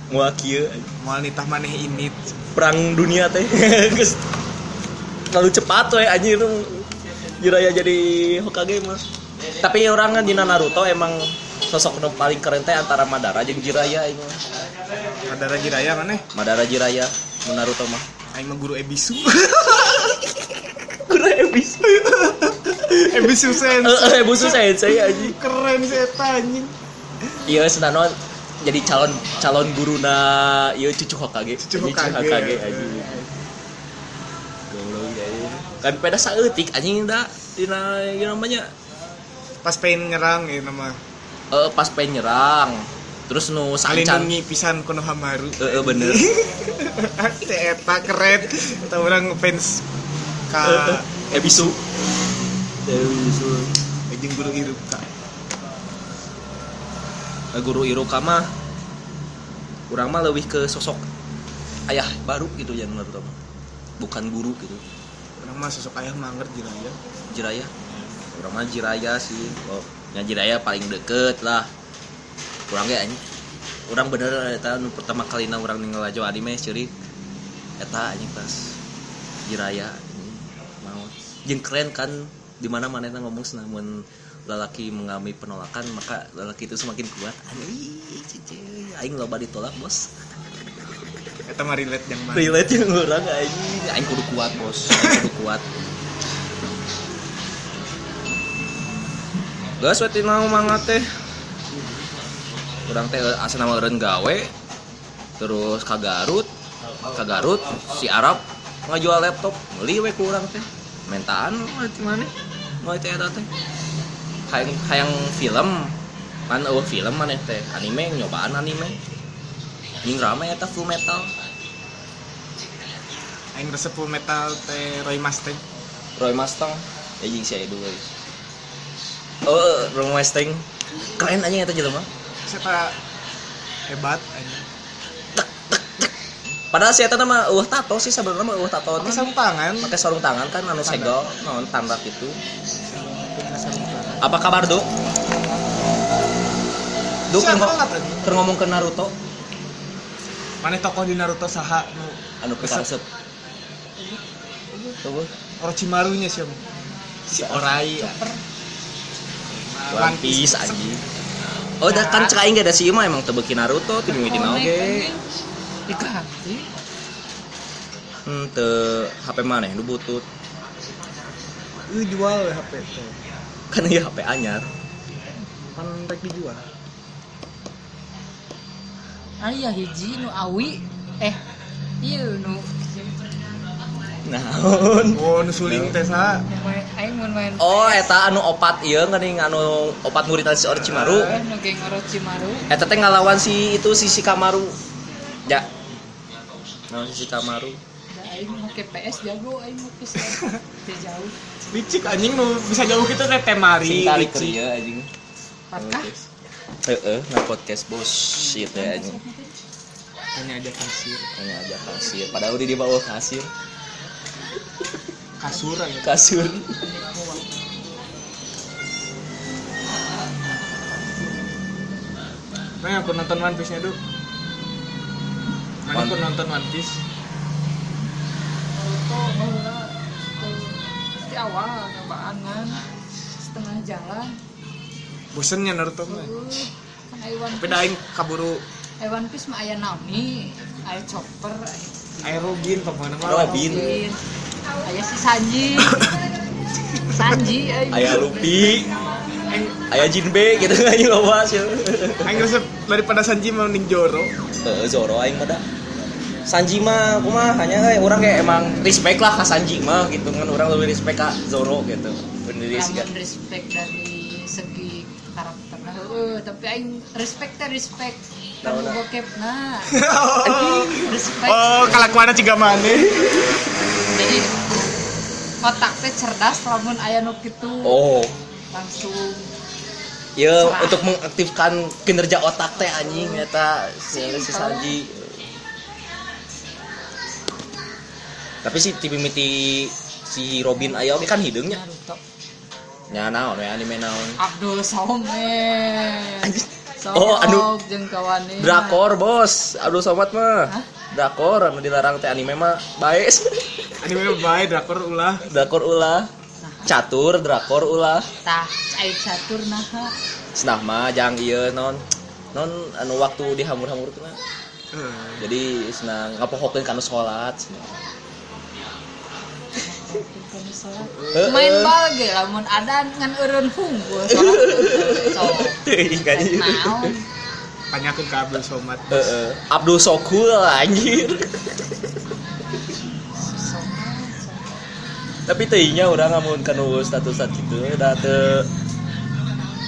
Moal kieu. Anjing. moal nitah maneh init. Perang dunia teh. Geus. Terlalu cepat we anjir Jiraya jadi Hokage mah. Tapi orang di Naruto emang sosok nu paling keren teh antara Madara jeung Jiraya ini Madara Jiraya maneh Madara Jiraya nu Naruto mah. Aing mah guru Ebisu. Guru ebis Ebisu sen eh eh busu sensei anjing. Keren sih eta anjing. Iya senano jadi calon calon guruna iya cucu Hokage. Cucu Hokage. Hokage anjing. Goblok, anjing. kan pada saeutik anjing da dina ieu namanya. Pas pengen nyerang ya nama eh pas pengen nyerang terus nu sancan. Alindungi pisan Konohamaru eh eh, bener. Teh eta keren. Eta orang fans ka eh bisu eh bisu. Jeung guru Iruka. Guru Iruka mah kurang mah lebih ke sosok ayah baru gitu yang Naruto mah bukan guru gitu. Orang mah sosok ayah manger Jiraya Jiraya orang mah Jiraya sih. Oh yang Jiraya paling deket lah. Kurang ya anjing. Orang bener eta nu pertama kali na orang ninggal anime ciri eta anjing pas Jiraya mau. Jeung keren kan di mana mana ngomong namun lelaki mengalami penolakan maka lelaki itu semakin kuat. Anjing aing loba ditolak bos. Eta mah relate yang mana? Relate yang orang anjing. Aing kudu kuat bos. Aing kudu kuat Gas weti mau mangga teh. Urang teh asa nama eureun gawe terus ka Garut ka Garut si Arab ngajual laptop beli we ku urang teh. Mentaan di mana mau teh eta teh. Hayang hayang film kan eueuh film maneh teh. Anime nyobaan anime. Ning rame eta full metal. Aing resep full metal teh Roy Mustang Roy Mustang ya jeung si Edu euy. Oh, Roy Mustang. Keren aja eta jelema. saya hebat anjing Padahal si eta mah eueuh tato sih sebenarnya mah eueuh tato. pakai sarung tangan Pakai sarung tangan kan anu segel, naon tandak itu. Apa kabar, Duk? Duk keur Siapa ngo- lah, tadi? keur ngomong ke Naruto mana tokoh di Naruto saha nu anu. Coba. Orochimaru nya siapa si Orai ya. One Piece anjing. Oh, dah kan cek aing gak ada si Ima emang? Tebeki Naruto mimiti oge. diganti. Hmm, teu HP maneh nu butut. Ih jual we HP teh Kan ieu HP anyar. kan rek dijual. Aya hiji nu awi. Eh iya nu Naon? oh suling teh sa nu main aing mun main Oh, eta anu opat ieu geuning anu opat murid si. Eh, geng Orochimaru Eta teh ngalawan si itu si Shikamaru. Ya. Nah, si Shikamaru. da aing make PS jago aing make PS jauh licik anjing nu bisa jauh gitu teh temari Sing tarik ieu anjing. Patkah? Heeh, na podcast bos shit ya anjing. hanya aja kasir Hanya aja kasir. Padahal udah di bawah kasir. Kasur aja. Kasur. Nah, aku nonton One Piece nya dulu. Mana aku nonton One Piece? Pasti awal nyobaan kan. Setengah jalan. Bosennya Naruto mah. Tapi Piece dah aing kaburu One Piece mah aya Nami aya Chopper. Aya air Robin ke mana mana Robin. Aya si Sanji Sanji aya aya Luffy Aing aya Jinbe gitu aing loba sih aing resep daripada Sanji mau ning Joro. Heeh, Zoro aing mah dah. Sanji mah kumaha hanya kayak orang kayak emang respect lah ke Sanji mah gitu kan orang lebih respect ke Zoro gitu. Bener sih kan. Respect dari segi karakter nah heueuh, tapi aing respect teh respect Nah, nah. bokep nah respect oh, kalakuannya ciga maneh. Jadi otak teh cerdas lamun aya nu kitu. Oh, langsung. Ya untuk mengaktifkan kinerja otak teh anjing eta si, si Sanji. Tapi si tipi miti si Robin aya oke kan hidungnya. Nya. Naon we anime naon. Abdul Somad Oh, anu- jeung kawane. Drakor bos, aduh somat mah. Hah? Drakor anu dilarang teh anime mah bae. Anime bae drakor ulah. drakor ulah. Catur drakor ulah. tah ai catur naha Senah mah jang ieu non non anu waktu dihamur-hamur mah. Eh, Jadi senang ngapohokeun kana salat. Heeh. main bal ge lamun ada ngan eureun hunggul so Teuing kan. Tanyakeun ka Abdul Somad. Heeh. Abdul Sokul anjir. Tapi teuingnya urang amun kanu status gitu da teu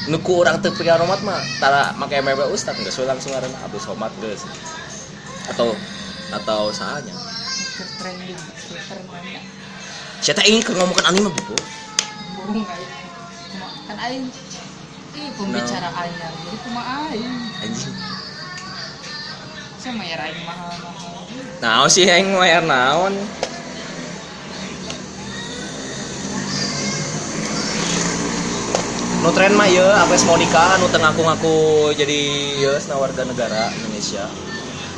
nuku urang teu pikiran romat mah tara make meme ustad geus we langsung ngaranna Abdul Somad geus. Atau atau saanya. Mikir trending Twitter mana Saya teh ingin ngomongin anime bu. kan aing ih pembicara anyar jadi kumaha aing Anjing. saya mayar aing mahal-mahal Nah, sih yang mayar naon? Nu tren mah ieu Agnes Monica anu teu ngaku-ngaku jadi ieu warga negara Indonesia.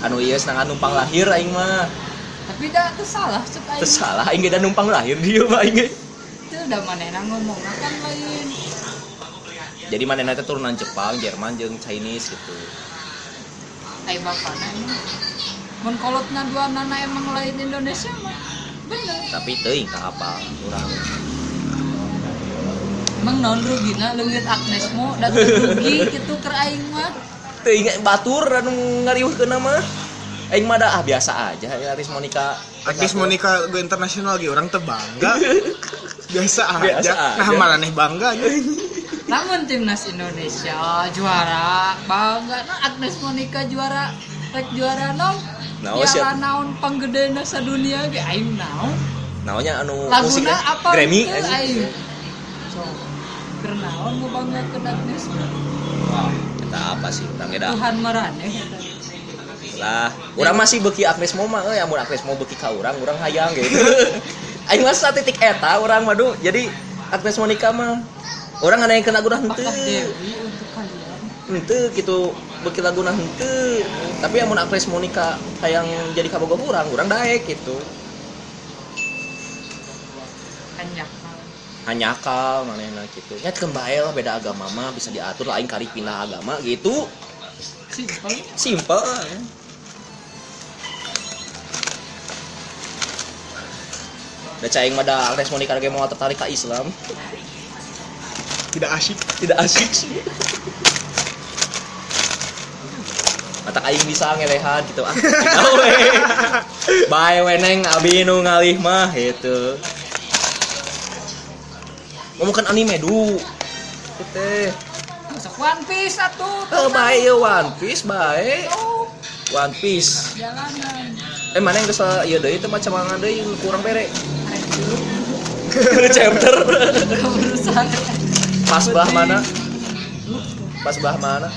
Anu ieu senang numpang lahir aing mah. tapi dah tuh salah cek aing Teu salah aing ge da numpang lahir di ieu mah aing ge. itu udah manehna ngomong kan lain Jadi manehna teh turunan Jepang, Jerman jeung Chinese gitu. ai bapana ini mun kolotna dua nana emang lain Indonesia mah bener Tapi teuing ka apa urang. emang non rugina leungit Agnes mo dan rugi gitu keur aing mah Teuing batur anu ngarieuhkeun mah. Aing mah ah biasa aja ya Aris Monica. Agnes Monica go internasional ge orang teu bangga. Biasa aja. Biasa Nah, aja. malah nih bangga namun timnas Indonesia juara. Bangga. Nah Agnes Monica juara. Rek juara naon Naon, piala siap. naon panggedena sadunia ge aing naon? Naonnya anu laguna musiknya apa Grammy gitu, aing. so keur naon mau bangga ke Agnes? Eta apa sih da Tuhan maraneh eta. lah urang masih beki Agnes mau mah euy amun Agnes mau beki ka urang urang hayang gitu aing mah titik eta urang madu jadi Agnes Monica mah orang ada yang kena guna kalian? Henteu gitu beki laguna henteu. Tapi amun Agnes Monica hayang jadi kaboga urang urang daek gitu. Yakal hanyakal manehna gitu. Kan bae lah beda agama mah bisa diatur lain kali pindah agama gitu. Simpel simple Da caing mah da Agnes Monica lagi mau tertarik ke Islam. Tidak asyik. tidak asik sih mata aing bisa ngelehan gitu. Ah bae we neng. Abi nu ngalih mah gitu. Ngomongkan anime du. Teh masuk One Piece satu. Eh bae ya One Piece bae. Oh, One Piece. Jalanan eh mana yang geus ieu deui teh macam mana deui kurang bere. Aduh, chapter. Pas belah mana? Pas belah mana?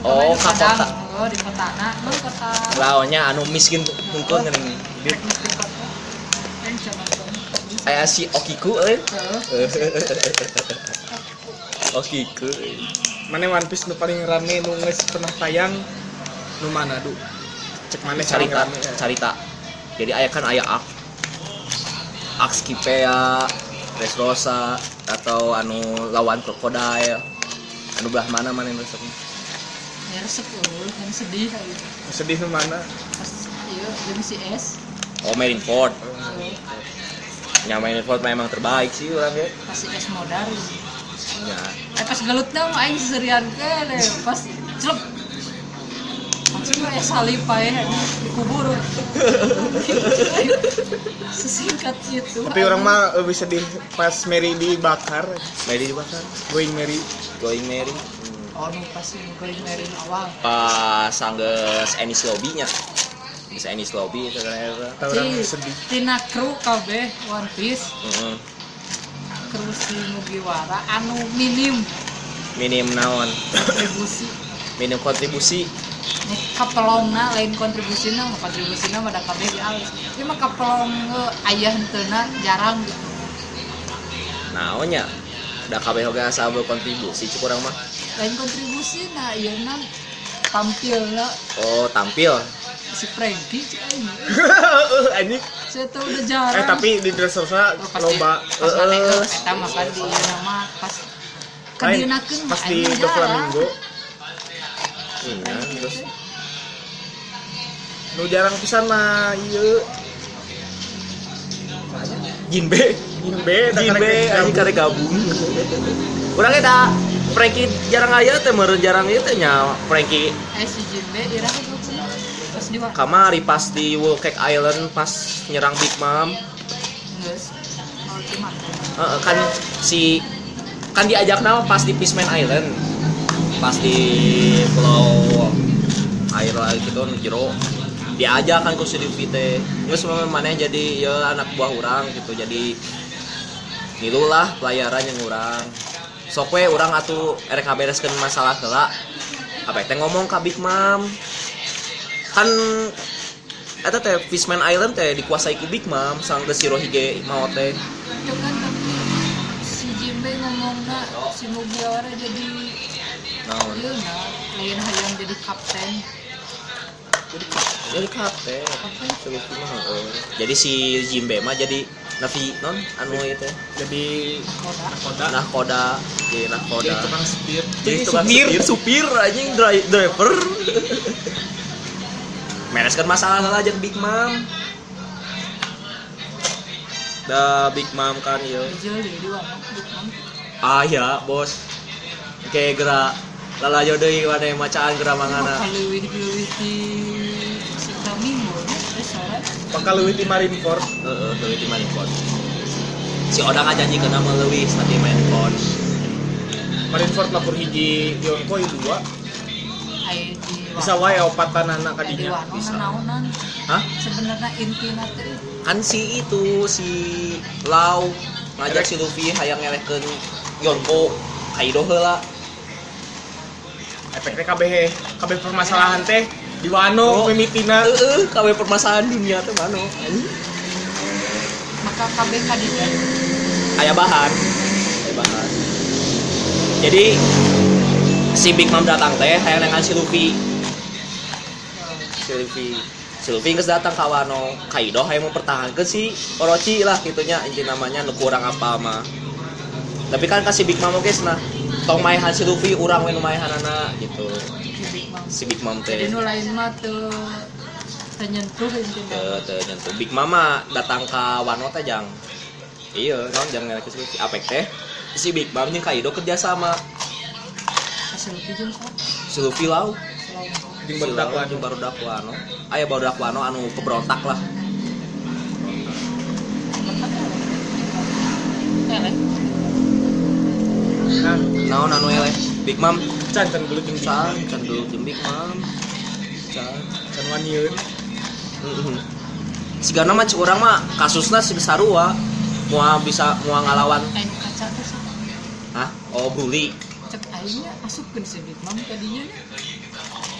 Oh, ka kota. oh, di kota nah lu kota. Lawannya anu miskin mungkin kan di kayak si Okiku eh. Heeh. Okiku mana One Piece nu paling rame nu geus pernah tayang? Nu mana du cek mana carita ya. carita jadi ayah kan ayah ak ak skipea Dressrosa atau anu lawan krokodil. Anu belah mana mana yang resep? Ya resep yang sedih kali. Sedih nu mana? Pas iya si S. Oh Marineford. Heeh. ya Marineford memang terbaik sih orang ya. Pas si S modar ya. Eh pas gelut mah aing seserian ke deh pas celep langsung kayak salib aja dikubur. Sesingkat itu. Tapi orang mah lebih sedih pas Mary dibakar. Mary dibakar? Going Mary. Going Mary. Oh pas gue merin awal. Pas sanggeus Ennis Lobby nya bisa Ennis Lobby itu kan ya Tahu orang sedih. Tina kru kabeh One Piece. Heeh. kru si Mugiwara anu minim. Minim naon? Kontribusi. Minim kontribusi kapelongna lain kontribusina mah kontribusina pada kabeh di alis ieu mah kapelong eh, ayah henteuna jarang gitu. Naonnya da kabeh oge asa berkontribusi cuk urang mah? Lain kontribusi nah iya nan tampil lah oh tampil? Si Frankie cik aing. anjing. Saya tahu udah jarang. Eh tapi di Dressrosa pas loba di, pas mana Eh, eta mah kan di nama pas kadinakeun pas di Flamingo iya terus nu jarang pisan mah ieu. Jinbe Jinbe Jinbe anjing karek gabung. Urang eta Frankie jarang aya teh meureun jarang ieu teh nya Frankie. Eh si Jinbe irah itu pas di mana kamari pas di Wool Cake Island pas nyerang Big Mom. Geus kan si kan diajak nama pas di Fishman Island pas di pulau air lagi gitu jero diajak kan ku si Livi teh. Terus mana mana jadi ya anak buah orang gitu. Jadi ngilu lah pelayaran yang orang sok orang atuh erek bereskeun masalah heula. Apa teh ngomong ka Big Mom kan eta teh Fishman Island teh dikuasai ku Big Mom sang si Rohige mau teh. Kan si Jinbe ngomongna si Mugiwara jadi naon ieu nah lain hayang jadi kapten. Jadi kapten. Sulit mah, heeh. jadi si Jimbe mah jadi Navi non? Anu itu? Jadi koda koda nah koda jadi nah koda jadi tukang setir jadi tukang supir. supir anjing dri- driver. Mereskan masalah lah jeung Big Mom. Da Big Mom kan ya mana bukan ah ya bos. Oke gerak lala deui wadai macaan gerak mangana Kalau lebih di si Flamingo ya Marineford Heeh, leuwih di Marineford. Si Oda ngajanji kena leuwih nanti Marineford. Marineford lapor hiji Yonko dua bisa wae opatan anak kadinya bisa. Hah? sebenarnya intina teh Kan si itu si Lau ngajak si Luffy hayang ngelehkeun Yonko Kaido heula. Efeknya kabeh kabeh permasalahan teh di Wano Oh. mimitina Heeh, kawe permasalahan dunia teh mano. maka kabeh kadinya Aya bahan. Aya bahan. Jadi si Big Mom datang teh hayang nengan si Luffy. Si Luffy si Luffy geus datang ka Wano Kaido hayang mempertahankan si Orochi lah gitunya inti namanya nu kurang apa mah tapi kan kasih Big Mom oke nah tong maehan si Luffy urang we nu maehanana gitu. Di Big Mom si Big Mom jadi teh nu lain mah tuh tenyentuh intina Teu teu nyentuh. Big Mama datang ka Wano teh jang. Iya non jang ngelak si Luffy. Apek teh si Big Mom jeung Kaido kerja sama. Hasil jeung si Luffy lau. Jeung Si barudak Lau Wano. jeung barudak Wano aya barudak Wano anu pemberontak lah elek nah naon anu eleh Big Mom? Can can dulu jeung can can dulu jeung Big Mom. Can can wanyeun Sigana mah cik urang mah kasusna si sarua mua bisa mua ngalawan. Aing kaca sih. Hah? Oh bully. Cek aingnya asupkeun si Big Mom tadinya. Nya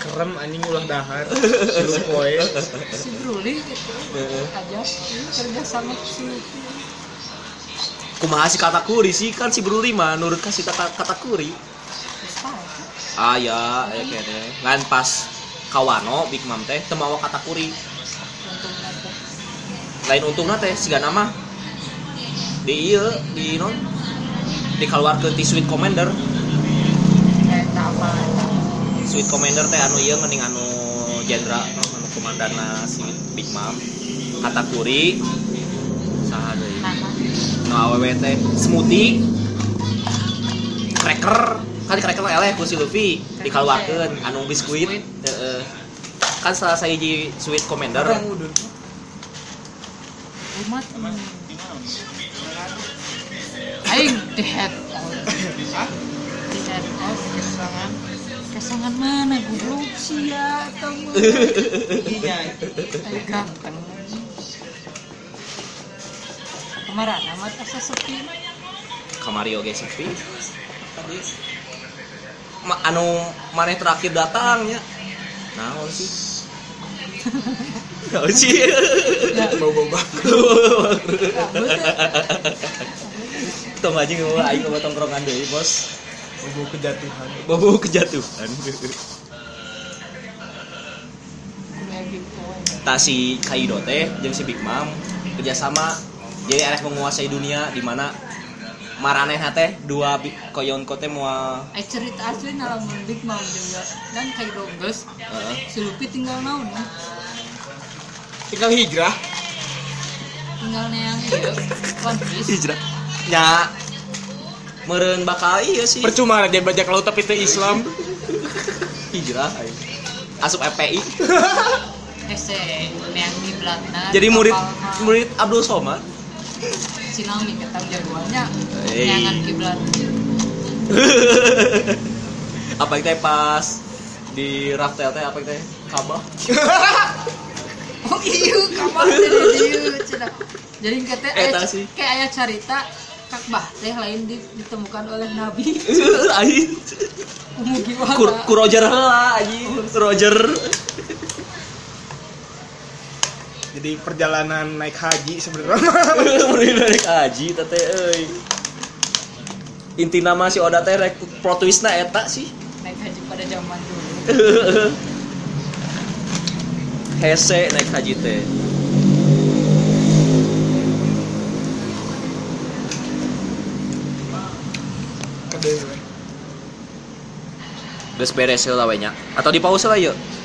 Kerem anjing ulah dahar. Lu poe. si Bruli gitu. Heeh. aja kerja sama si kumaha si katakuri sih kan si Bruli mah nurut kasih kata katakuri ah ya ya kayaknya ngan pas kawano Big Mom teh teu mawa katakuri untungnya lain untungna teh siga nama di ieu di non dikeluarkeun ti Sweet Commander. Kayak tak apa Sweet Commander teh anu ieu ngening anu jenderal no, anu komandanna si Big Mom katakuri saha deui nah no awewe teh smoothie. Cracker. Kan cracker eleh ku si Luffy dikeluarkeun anu biskuit. Biskuit. heeh. Kan salah sahiji Sweet Commander. Umat. Aing di head di head out kesangan. Kesangan mana goblok ya atau Iya. ganteng kemarin amat asa sepi kamari oge sepi tadi Ma, anu maneh terakhir datang ya. Naon sih? Naon sih? Bau-bau bak. tong aja ngomong aing ke tongkrongan deui bos. Bau kejatuhan. bobo kejatuhan. Kuliah gitu tak si Kaido teh jeung si Big Mom. Kerjasama jadi arek menguasai dunia di mana maraneh teh dua koyon kote moal Ay cerita asli nalang Big Mom juga. Dan kayak Douglas heeh. si Luffy tinggal naon ya Tinggal hijrah. tinggal neang iya. One Piece. Hijrah. Nya meureun bakal ieu sih. Percuma dia bajak laut tapi itu Islam. hijrah aing. asup FPI ese neang di Belanda jadi di murid murid Abdul Somad Sinami kata jagoannya Hey. neangan kiblat. Apa teh pas di raftel teh apa teh? Kabah? Oh iya dia cenah jadi Eta eh, sih. kayak ayat cerita kak bah teh lain di- ditemukan oleh Nabi. Aing umugi wala ku, ku Roger heula anjing Roger Jadi perjalanan naik haji sebenarnya. Murid naik haji tete euy. Inti nama si Oda teh rek plot twistna eta sih. Naik haji pada zaman dulu. Hese naik haji teh. Geus beres heula we nya. Atau di pause lah yuk